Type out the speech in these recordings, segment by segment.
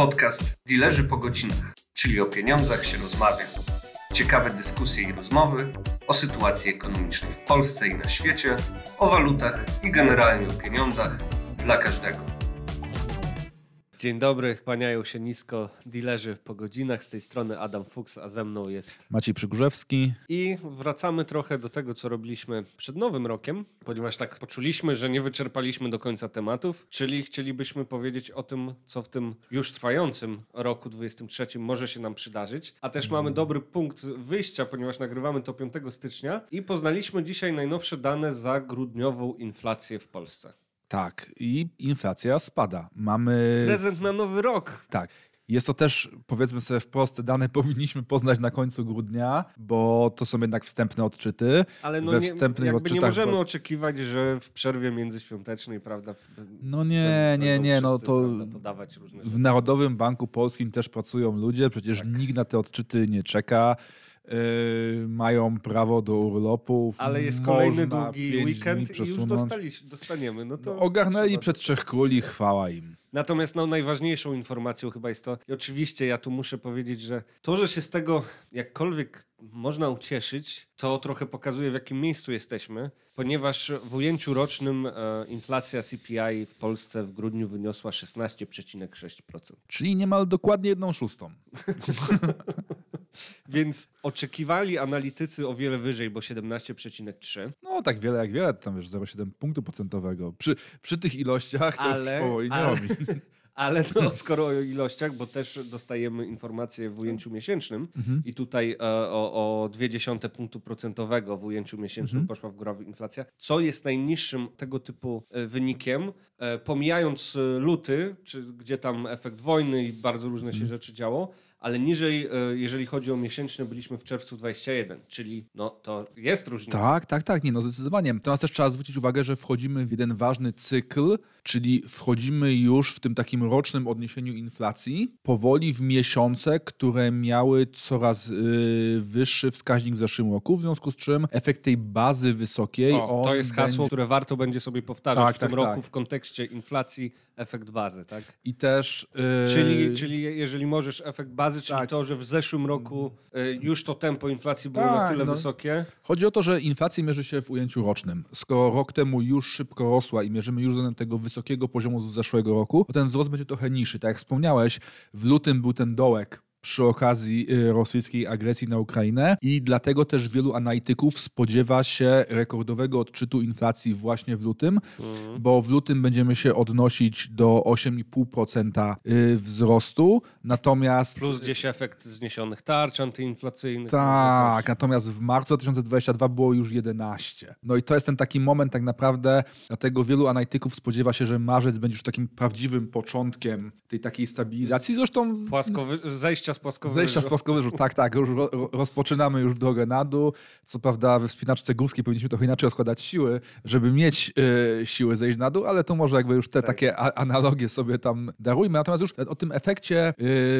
Podcast Dilerzy po godzinach, czyli o pieniądzach się rozmawia. Ciekawe dyskusje i rozmowy o sytuacji ekonomicznej w Polsce i na świecie, o walutach i generalnie o pieniądzach dla każdego. Dzień dobry, kłaniają się nisko dilerzy po godzinach. Z tej strony Adam Fuchs, a ze mną jest Maciej Przygórzewski. I wracamy trochę do tego, co robiliśmy przed Nowym Rokiem, ponieważ tak poczuliśmy, że nie wyczerpaliśmy do końca tematów, czyli chcielibyśmy powiedzieć o tym, co w tym już trwającym roku 23 może się nam przydarzyć. A też mamy dobry punkt wyjścia, ponieważ nagrywamy to 5 stycznia i poznaliśmy dzisiaj najnowsze dane za grudniową inflację w Polsce. Tak, i inflacja spada. Mamy. Prezent na nowy rok. Tak. Jest to też, powiedzmy sobie wprost, te dane powinniśmy poznać na końcu grudnia, bo to są jednak wstępne odczyty. Ale no We nie, wstępnych jakby odczytach nie możemy bo- oczekiwać, że w przerwie międzyświątecznej, prawda? No nie, nie, nie, no to prawda, w. Narodowym Banku Polskim też pracują ludzie, przecież Tak. nikt na te odczyty nie czeka. Yy, mają prawo do urlopów. Ale jest kolejny długi weekend i już dostali, dostaniemy. No to No, ogarnęli przed trzech króli, chwała im. Natomiast no, najważniejszą informacją chyba jest to, i oczywiście ja tu muszę powiedzieć, że to, że się z tego jakkolwiek można ucieszyć, to trochę pokazuje w jakim miejscu jesteśmy, ponieważ w ujęciu rocznym e, inflacja CPI w Polsce w grudniu wyniosła 16,6%. Czyli niemal dokładnie jedną szóstą. Więc oczekiwali analitycy o wiele wyżej, bo 17,3%. No tak wiele jak wiele, tam wiesz 0,7 punktu procentowego. Przy, przy tych ilościach to Ale- już powoli nie ale- robi. Ale to skoro o ilościach, bo też dostajemy informacje w ujęciu miesięcznym Mhm. i tutaj e, o, o 0,2 punktu procentowego w ujęciu miesięcznym Mhm. poszła w górę inflacja, co jest najniższym tego typu e, wynikiem, e, pomijając luty, czy, gdzie tam efekt wojny i bardzo różne Mhm. się rzeczy działo, ale niżej, e, jeżeli chodzi o miesięczny, byliśmy w czerwcu 21, czyli no, to jest różnica. Tak, tak, tak, nie, no zdecydowanie. Natomiast też trzeba zwrócić uwagę, że wchodzimy w jeden ważny cykl, czyli wchodzimy już w tym takim rocznym odniesieniu inflacji, powoli w miesiące, które miały coraz y, wyższy wskaźnik w zeszłym roku, w związku z czym efekt tej bazy wysokiej. O, to jest hasło, będzie- które warto będzie sobie powtarzać Tak, w tym tak, roku tak. w kontekście inflacji, efekt bazy, tak? I też. y, Czyli, czyli je- jeżeli możesz efekt bazy, czyli Tak. to, że w zeszłym roku y, już to tempo inflacji było na Tak, tyle no. wysokie. Chodzi o to, że inflacja mierzy się w ujęciu rocznym. Skoro rok temu już szybko rosła i mierzymy już względem tego wysokiego poziomu z zeszłego roku, to ten wzrost będzie trochę niższy. Tak jak wspomniałeś, w lutym był ten dołek przy okazji y, rosyjskiej agresji na Ukrainę i dlatego też wielu analityków spodziewa się rekordowego odczytu inflacji właśnie w lutym, bo w lutym będziemy się odnosić do 8,5% y, wzrostu, natomiast Plus gdzieś efekt zniesionych tarcz antyinflacyjnych. tak, natomiast w marcu 2022 było już 11. No i to jest ten taki moment tak naprawdę, dlatego wielu analityków spodziewa się, że marzec będzie już takim prawdziwym początkiem tej takiej stabilizacji. Zresztą Płaskowy, zejścia z płaskowyżu. zejścia z płaskowyżu, tak, tak, już ro, ro- rozpoczynamy już drogę na dół. Co prawda we wspinaczce górskiej powinniśmy trochę inaczej rozkładać siły, żeby mieć e, siły zejść na dół, ale to może jakby już te Tak. takie analogie sobie tam darujmy. Natomiast już o tym efekcie e,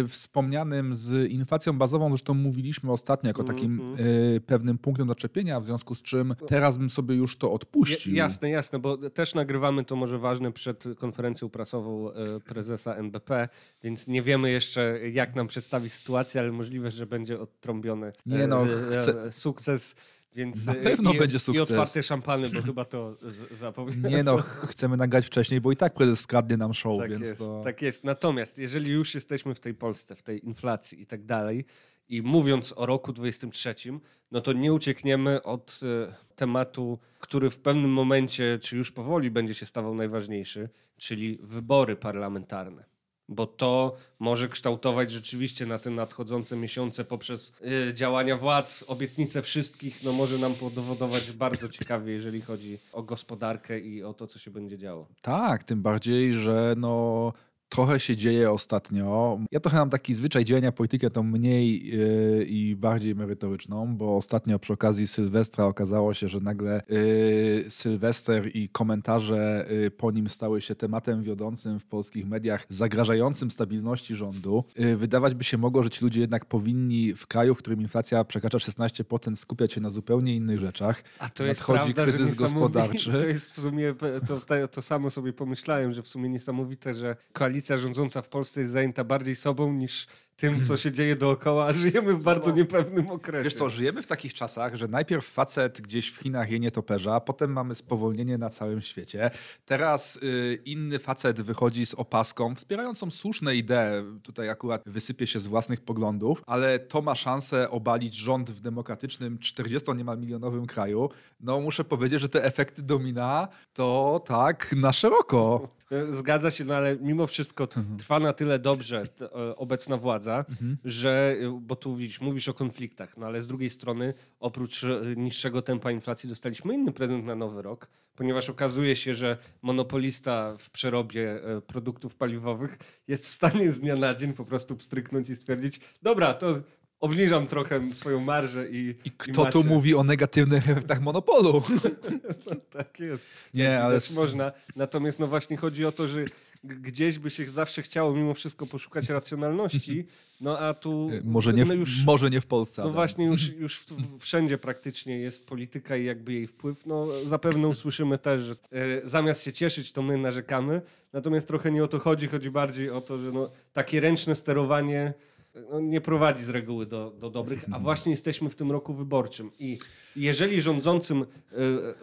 wspomnianym z inflacją bazową, zresztą mówiliśmy ostatnio jako takim Mhm. e, pewnym punktem zaczepienia, w związku z czym teraz bym sobie już to odpuścił. Ja- Jasne, jasne, bo też nagrywamy to może ważne przed konferencją prasową prezesa NBP, więc nie wiemy jeszcze jak nam sytuację, ale możliwe, że będzie odtrąbiony Nie no, e, chcę- e, sukces. Więc Na e, pewno i, będzie I sukces. otwarte szampany, bo chyba to zapomniałem. Nie no, chcemy nagrać wcześniej, bo i tak prezes skradnie nam show, Tak więc jest, to... tak jest. Natomiast jeżeli już jesteśmy w tej Polsce, w tej inflacji i tak dalej, i mówiąc o roku 23, no to nie uciekniemy od e, tematu, który w pewnym momencie, czy już powoli będzie się stawał najważniejszy, czyli wybory parlamentarne. Bo to może kształtować rzeczywiście na te nadchodzące miesiące poprzez e, działania władz, obietnice wszystkich, no może nam podowodować bardzo ciekawie, jeżeli chodzi o gospodarkę i o to, co się będzie działo. Tak, tym bardziej, że no trochę się dzieje ostatnio. Ja trochę mam taki zwyczaj działania politykę tą mniej yy, i bardziej merytoryczną, bo ostatnio przy okazji Sylwestra okazało się, że nagle yy, Sylwester i komentarze yy, po nim stały się tematem wiodącym w polskich mediach, zagrażającym stabilności rządu. Yy, wydawać by się mogło, że ci ludzie jednak powinni w kraju, w którym inflacja przekracza 16%, skupiać się na zupełnie innych rzeczach. A to jest Nadchodzi prawda, kryzys gospodarczy. To jest w sumie, to, to, to samo sobie pomyślałem, że w sumie niesamowite, że koalicja koalicja rządząca w Polsce jest zajęta bardziej sobą niż tym, co się dzieje dookoła, a żyjemy w bardzo niepewnym okresie. Wiesz co, żyjemy w takich czasach, że najpierw facet gdzieś w Chinach je nietoperza, potem mamy spowolnienie na całym świecie. Teraz y, inny facet wychodzi z opaską, wspierającą słuszne idee, tutaj akurat wysypie się z własnych poglądów, ale to ma szansę obalić rząd w demokratycznym 40 niemal milionowym kraju. No muszę powiedzieć, że te efekty domina to tak na szeroko. Zgadza się, no ale mimo wszystko trwa na tyle dobrze t- e, obecna władza, że, e, bo tu widzisz, mówisz o konfliktach, no ale z drugiej strony oprócz e, niższego tempa inflacji dostaliśmy inny prezent na nowy rok, ponieważ okazuje się, że monopolista w przerobie e, produktów paliwowych jest w stanie z dnia na dzień po prostu pstryknąć i stwierdzić, dobra, to obniżam trochę swoją marżę i I kto tu macie. mówi o negatywnych efektach monopolu? Tak jest. Nie, ale można. Natomiast no właśnie chodzi o to, że gdzieś by się zawsze chciało mimo wszystko poszukać racjonalności, no a tu może nie, w, no już, może nie w Polsce. no Adam. właśnie już, już wszędzie praktycznie jest polityka i jakby jej wpływ. No zapewne usłyszymy też, że e, zamiast się cieszyć, to my narzekamy. Natomiast trochę nie o to chodzi, chodzi bardziej o to, że no, takie ręczne sterowanie no, nie prowadzi z reguły do, do dobrych, a właśnie jesteśmy w tym roku wyborczym. I jeżeli rządzącym,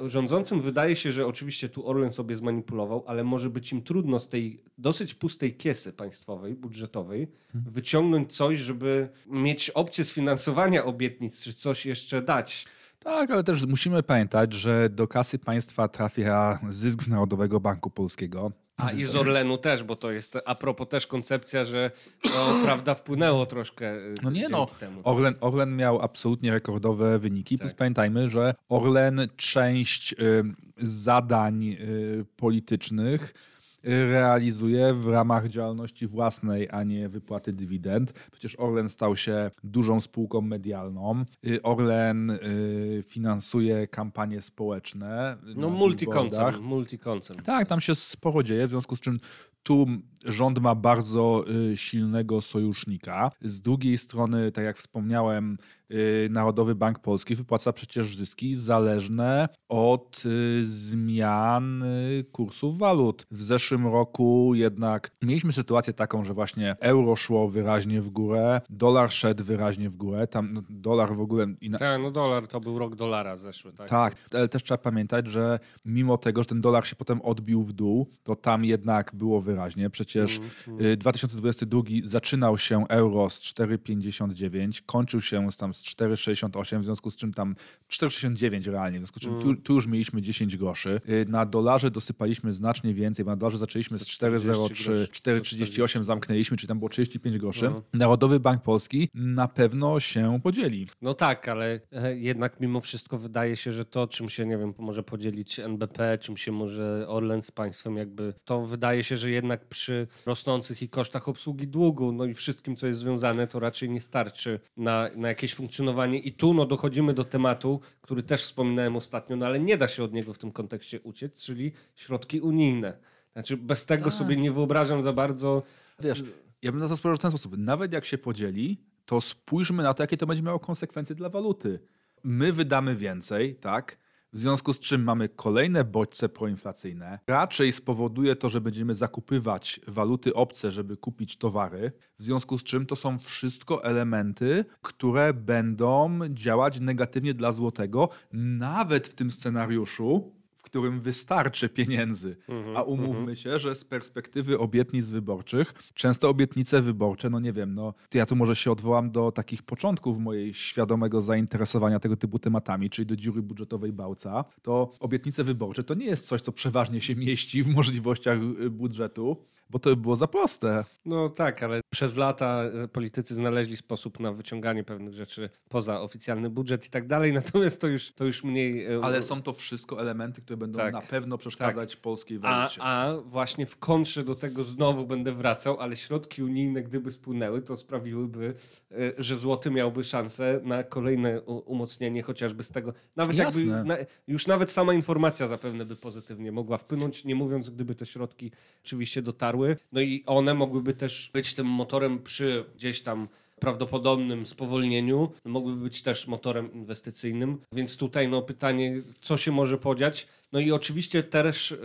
e, rządzącym wydaje się, że oczywiście tu Orlen sobie zmanipulował, ale może być im trudno z tej dosyć pustej kiesy państwowej, budżetowej, wyciągnąć coś, żeby mieć opcję sfinansowania obietnic, czy coś jeszcze dać. Tak, ale też musimy pamiętać, że do kasy państwa trafia zysk z Narodowego Banku Polskiego. A i z Orlenu też, bo to jest a propos też koncepcja, że no, prawda wpłynęło troszkę e, No nie no, temu. Orlen, Orlen miał absolutnie rekordowe wyniki. Plus Tak. pamiętajmy, że Orlen część y, zadań y, politycznych y, realizuje w ramach działalności własnej, a nie wypłaty dywidend. Przecież Orlen stał się dużą spółką medialną. Y, Orlen y, finansuje kampanie społeczne. No billboardach. multikoncern. Tak, tam się sporo dzieje, w związku z czym tu rząd ma bardzo y, silnego sojusznika. Z drugiej strony, tak jak wspomniałem, y, Narodowy Bank Polski wypłaca przecież zyski zależne od y, zmian kursów walut. W zeszłym roku jednak mieliśmy sytuację taką, że właśnie euro szło wyraźnie w górę, dolar szedł wyraźnie w górę. Tam no, dolar w ogóle... ina- Tak, no dolar to był rok dolara zeszły, tak? tak, ale też trzeba pamiętać, że mimo tego, że ten dolar się potem odbił w dół, to tam jednak było wyraźnie. Przecież y, 2022 zaczynał się euro z 4,59, kończył się z tam z 4,68, w związku z czym tam 4,69 realnie, w związku z czym tu, tu już mieliśmy 10 groszy. Y, Na dolarze dosypaliśmy znacznie więcej, bo na dolarze zaczęliśmy z Ze 40 4,03, groszy. 4,38 zamknęliśmy, czyli tam było 35 groszy. Mhm. Narodowy Bank Polski na pewno się podzieli. No tak, ale e, jednak mimo wszystko wydaje się, że to, czym się, nie wiem, może podzielić NBP, czym się może Orlen z państwem, jakby to wydaje się, że jednak przy rosnących i kosztach obsługi długu, no i wszystkim, co jest związane, to raczej nie starczy na, na jakieś funkcjonowanie. I tu no, dochodzimy do tematu, który też wspominałem ostatnio, no ale nie da się od niego w tym kontekście uciec, czyli środki unijne. Znaczy bez tego Tak. sobie nie wyobrażam za bardzo Wiesz, ja bym na to spojrzał w ten sposób. Nawet jak się podzieli, to spójrzmy na to, jakie to będzie miało konsekwencje dla waluty. My wydamy więcej, tak? W związku z czym mamy kolejne bodźce proinflacyjne. Raczej spowoduje to, że będziemy zakupywać waluty obce, żeby kupić towary. W związku z czym to są wszystko elementy, które będą działać negatywnie dla złotego, nawet w tym scenariuszu, którym wystarczy pieniędzy. A umówmy się, że z perspektywy obietnic wyborczych, często obietnice wyborcze, no nie wiem, no ja tu może się odwołam do takich początków mojej świadomego zainteresowania tego typu tematami, czyli do dziury budżetowej Bałca, to obietnice wyborcze to nie jest coś, co przeważnie się mieści w możliwościach y, budżetu, bo to by było za proste. No tak, ale przez lata e, politycy znaleźli sposób na wyciąganie pewnych rzeczy poza oficjalny budżet i tak dalej, natomiast to już, to już mniej... e, Ale są to wszystko elementy, które będą Tak. na pewno przeszkadzać polskiej A, walucie. a właśnie w kontrze do tego znowu będę wracał, ale środki unijne, gdyby spłynęły, to sprawiłyby, e, że złoty miałby szansę na kolejne umocnienie chociażby z tego. Nawet jakby, Jasne. na, już nawet sama informacja zapewne by pozytywnie mogła wpłynąć, nie mówiąc, gdyby te środki oczywiście dotarły. No i one mogłyby też być tym motorem przy gdzieś tam prawdopodobnym spowolnieniu, mogłyby być też motorem inwestycyjnym. Więc tutaj no, pytanie, co się może podziać? No i oczywiście też, e,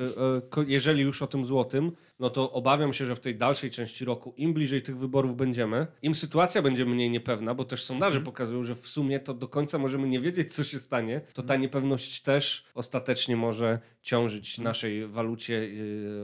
e, jeżeli już o tym złotym, no to obawiam się, że w tej dalszej części roku, im bliżej tych wyborów będziemy, im sytuacja będzie mniej niepewna, bo też sondaże mhm. pokazują, że w sumie to do końca możemy nie wiedzieć, co się stanie, to ta niepewność też ostatecznie może ciążyć naszej walucie,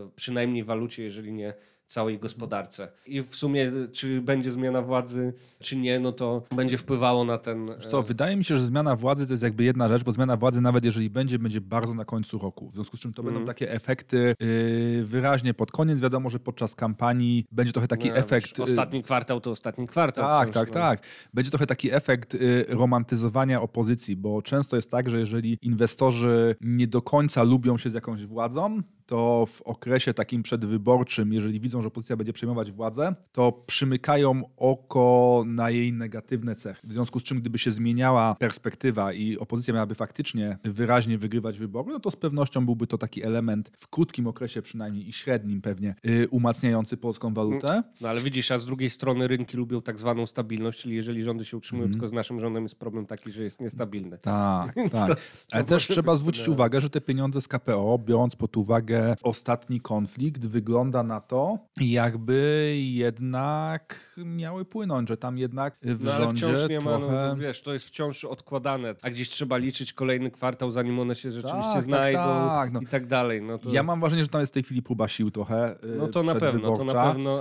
e, przynajmniej walucie, jeżeli nie całej gospodarce. I w sumie, czy będzie zmiana władzy, czy nie, no to będzie wpływało na ten. Co, wydaje mi się, że zmiana władzy to jest jakby jedna rzecz, bo zmiana władzy, nawet jeżeli będzie, będzie bardzo na końcu roku. W związku z czym to mm. będą takie efekty yy, wyraźnie pod koniec. Wiadomo, że podczas kampanii będzie trochę taki no, efekt. Y, ostatni kwartał to ostatni kwartał. Tak, wciąż, tak, no. tak. Będzie trochę taki efekt yy, romantyzowania opozycji, bo często jest tak, że jeżeli inwestorzy nie do końca lubią się z jakąś władzą, to w okresie takim przedwyborczym, jeżeli widzą, że opozycja będzie przejmować władzę, to przymykają oko na jej negatywne cechy. W związku z czym, gdyby się zmieniała perspektywa i opozycja miałaby faktycznie wyraźnie wygrywać wybory, no to z pewnością byłby to taki element w krótkim okresie przynajmniej i średnim pewnie yy, umacniający polską walutę. No ale widzisz, a z drugiej strony rynki lubią tak zwaną stabilność, czyli jeżeli rządy się utrzymują, mm. tylko z naszym rządem jest problem taki, że jest niestabilny. Tak, tak. To, ale też trzeba zwrócić uwagę, że te pieniądze z KPO, biorąc pod uwagę ostatni konflikt wygląda na to, jakby jednak miały płynąć, że tam jednak w no, ale wciąż nie ma, no, trochę... no, wiesz, to jest wciąż odkładane, a gdzieś trzeba liczyć kolejny kwartał, zanim one się rzeczywiście tak, tak znajdą tak, tak, i tak dalej. No to... Ja mam wrażenie, że tam jest w tej chwili próba sił trochę y, No to na pewno, to na pewno,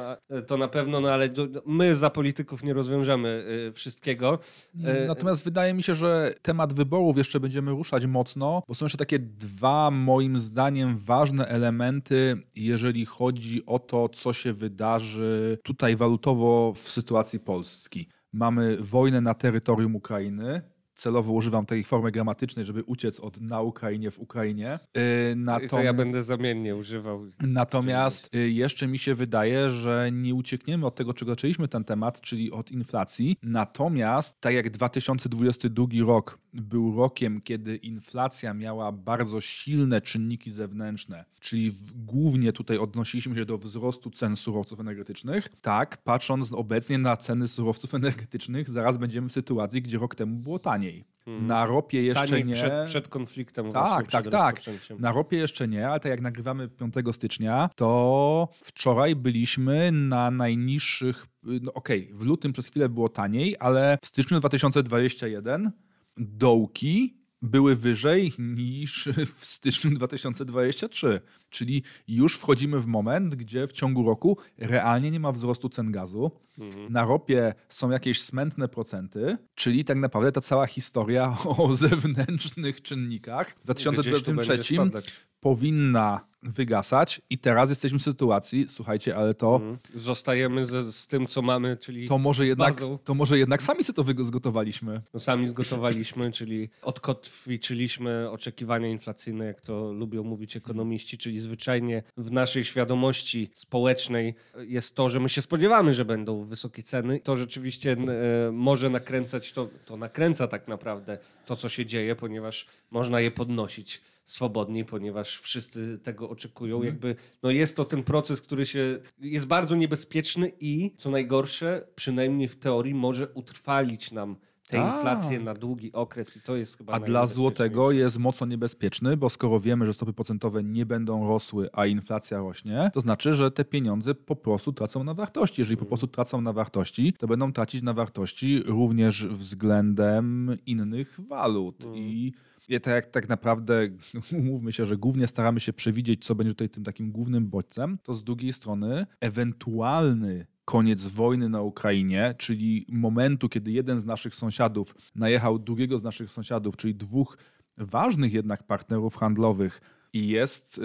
to na pewno, no ale my za polityków nie rozwiążemy y, wszystkiego. Y, natomiast wydaje mi się, że temat wyborów jeszcze będziemy ruszać mocno, bo są jeszcze takie dwa moim zdaniem ważne elementy, jeżeli chodzi o to, co się wydarzy tutaj walutowo w sytuacji Polski. Mamy wojnę na terytorium Ukrainy, celowo używam tej formy gramatycznej, żeby uciec od na Ukrainie w Ukrainie. Yy, natom... ja będę zamiennie używał. Natomiast yy, jeszcze mi się wydaje, że nie uciekniemy od tego, czego zaczęliśmy ten temat, czyli od inflacji. Natomiast tak jak 2022 rok był rokiem, kiedy inflacja miała bardzo silne czynniki zewnętrzne, czyli głównie tutaj odnosiliśmy się do wzrostu cen surowców energetycznych. Tak, patrząc obecnie na ceny surowców energetycznych, zaraz będziemy w sytuacji, gdzie rok temu było taniej. Hmm. Na ropie jeszcze Taniej nie. Przed, przed konfliktem. Tak, tak, tak. Na ropie jeszcze nie, ale tak jak nagrywamy 5 stycznia, to wczoraj byliśmy na najniższych. No okej, okay, w lutym przez chwilę było taniej, ale w styczniu 2021 dołki były wyżej niż w styczniu 2023. Czyli już wchodzimy w moment, gdzie w ciągu roku realnie nie ma wzrostu cen gazu. Mhm. Na ropie są jakieś smętne procenty, czyli tak naprawdę ta cała historia o zewnętrznych czynnikach w 2023 powinna wygasać i teraz jesteśmy w sytuacji, słuchajcie, ale to... Mhm. Zostajemy z, z tym, co mamy, czyli to może, jednak, to może jednak sami sobie to zgotowaliśmy. No, sami zgotowaliśmy, czyli odkotwiczyliśmy oczekiwania inflacyjne, jak to lubią mówić ekonomiści, czyli zwyczajnie w naszej świadomości społecznej jest to, że my się spodziewamy, że będą wysokie ceny. To rzeczywiście e, może nakręcać, to, to nakręca tak naprawdę to, co się dzieje, ponieważ można je podnosić swobodniej, ponieważ wszyscy tego oczekują. Mm. Jakby, no jest to ten proces, który się jest bardzo niebezpieczny i co najgorsze, przynajmniej w teorii, może utrwalić nam tę inflację na długi okres i to jest chyba A dla złotego jest mocno niebezpieczny, bo skoro wiemy, że stopy procentowe nie będą rosły, a inflacja rośnie, to znaczy, że te pieniądze po prostu tracą na wartości. Jeżeli po mm. prostu tracą na wartości, to będą tracić na wartości również względem innych walut. Mm. I tak, jak, tak naprawdę, umówmy się, że głównie staramy się przewidzieć, co będzie tutaj tym takim głównym bodźcem, to z drugiej strony ewentualny koniec wojny na Ukrainie, czyli momentu, kiedy jeden z naszych sąsiadów najechał drugiego z naszych sąsiadów, czyli dwóch ważnych jednak partnerów handlowych i jest yy,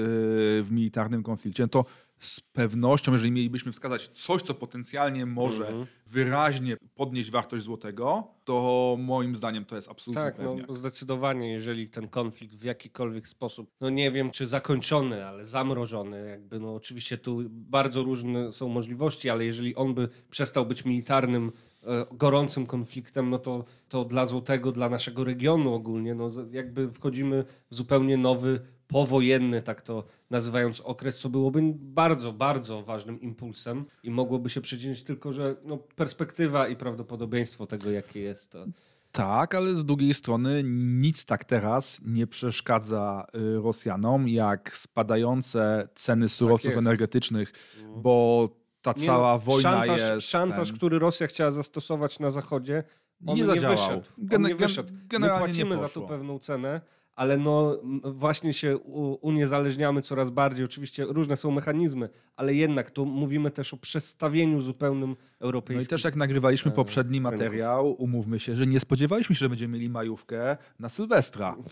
w militarnym konflikcie, to z pewnością, jeżeli mielibyśmy wskazać coś, co potencjalnie może -hmm. wyraźnie podnieść wartość złotego, to moim zdaniem to jest absolutnie Tak, no, zdecydowanie, jeżeli ten konflikt w jakikolwiek sposób, no nie wiem czy zakończony, ale zamrożony, jakby no oczywiście tu bardzo różne są możliwości, ale jeżeli on by przestał być militarnym e, gorącym konfliktem, no to, to dla złotego, dla naszego regionu ogólnie, no jakby wchodzimy w zupełnie nowy powojenny, tak to nazywając okres, co byłoby bardzo, bardzo ważnym impulsem i mogłoby się przyczynić tylko, że no, perspektywa i prawdopodobieństwo tego, jakie jest to. Tak, ale z drugiej strony nic tak teraz nie przeszkadza y, Rosjanom, jak spadające ceny surowców jest. energetycznych, bo ta Nie cała no, wojna szantaż, jest... szantaż ten- który Rosja chciała zastosować na Zachodzie, on Nie nie, zadziałał. wyszedł. Gen- on nie wyszedł. My płacimy za to pewną cenę, ale no właśnie się uniezależniamy coraz bardziej. Oczywiście różne są mechanizmy, ale jednak tu mówimy też o przestawieniu zupełnym No europejskim. i też jak nagrywaliśmy e, poprzedni materiał, umówmy się, że nie spodziewaliśmy się, że będziemy mieli majówkę na Sylwestra.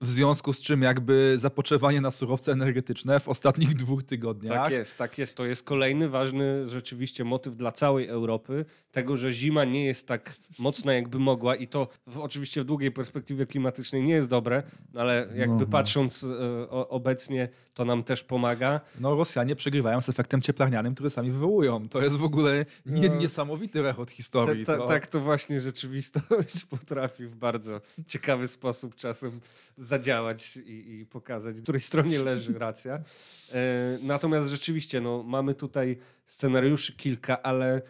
W związku z czym jakby zapotrzebowanie na surowce energetyczne w ostatnich dwóch tygodniach Tak jest, tak jest. To jest kolejny ważny rzeczywiście motyw dla całej Europy, tego, że zima nie jest tak mocna, jakby mogła i to w, oczywiście w długiej perspektywie klimatycznej nie jest dobre, no ale jakby No, no. patrząc o, obecnie, to nam też pomaga. no Rosjanie przegrywają z efektem cieplarnianym, który sami wywołują. To jest w ogóle nie, No, niesamowity rechot historii. ta, to... tak to właśnie rzeczywistość potrafi w bardzo ciekawy sposób czasem zadziałać i, i pokazać, w której stronie leży racja. E, natomiast rzeczywiście, no, mamy tutaj scenariuszy kilka, ale e,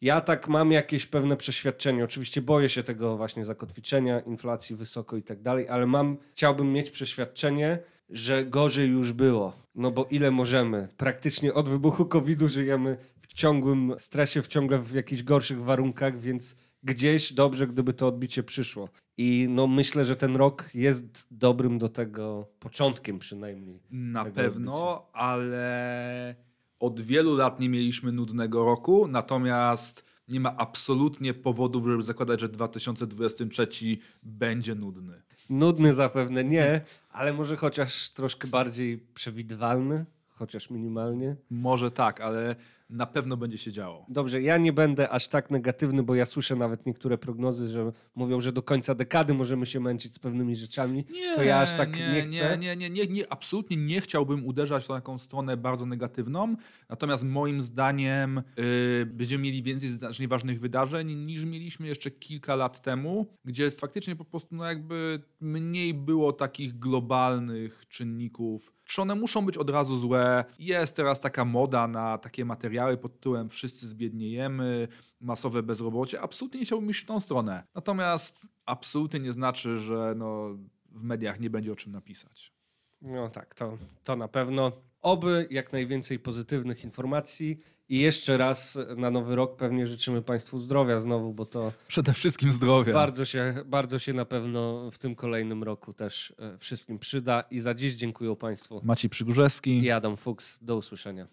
ja tak mam jakieś pewne przeświadczenie. Oczywiście boję się tego właśnie zakotwiczenia, inflacji wysoko i tak dalej, ale mam, chciałbym mieć przeświadczenie, że gorzej już było. No bo ile możemy? Praktycznie od wybuchu COVID-u żyjemy w ciągłym stresie, w ciągle w jakichś gorszych warunkach, więc gdzieś dobrze, gdyby to odbicie przyszło. I no myślę, że ten rok jest dobrym do tego początkiem przynajmniej. Na pewno, ale od wielu lat nie mieliśmy nudnego roku, natomiast nie ma absolutnie powodów, żeby zakładać, że 2023 będzie nudny. Nudny zapewne nie, ale może chociaż troszkę bardziej przewidywalny, chociaż minimalnie. Może tak, ale na pewno będzie się działo. Dobrze, ja nie będę aż tak negatywny, bo ja słyszę nawet niektóre prognozy, że mówią, że do końca dekady możemy się męczyć z pewnymi rzeczami. to ja aż tak nie, chcę. Nie, nie, nie, nie, absolutnie nie chciałbym uderzać w taką stronę bardzo negatywną. Natomiast moim zdaniem yy, będziemy mieli więcej znacznie ważnych wydarzeń niż mieliśmy jeszcze kilka lat temu, gdzie faktycznie po prostu no jakby mniej było takich globalnych czynników. Czy one muszą być od razu złe? Jest teraz taka moda na takie materiały pod tytułem wszyscy zbiedniejemy, masowe bezrobocie. Absolutnie nie chciałbym iść w tą stronę. Natomiast absolutnie nie znaczy, że no, w mediach nie będzie o czym napisać. No tak, to, to na pewno. Oby jak najwięcej pozytywnych informacji i jeszcze raz na nowy rok pewnie życzymy Państwu zdrowia znowu, bo to Przede wszystkim zdrowia. bardzo się, bardzo się na pewno w tym kolejnym roku też e, wszystkim przyda. I za dziś dziękuję Państwu. Maciej Przygórzewski. I Adam Fuchs. Do usłyszenia.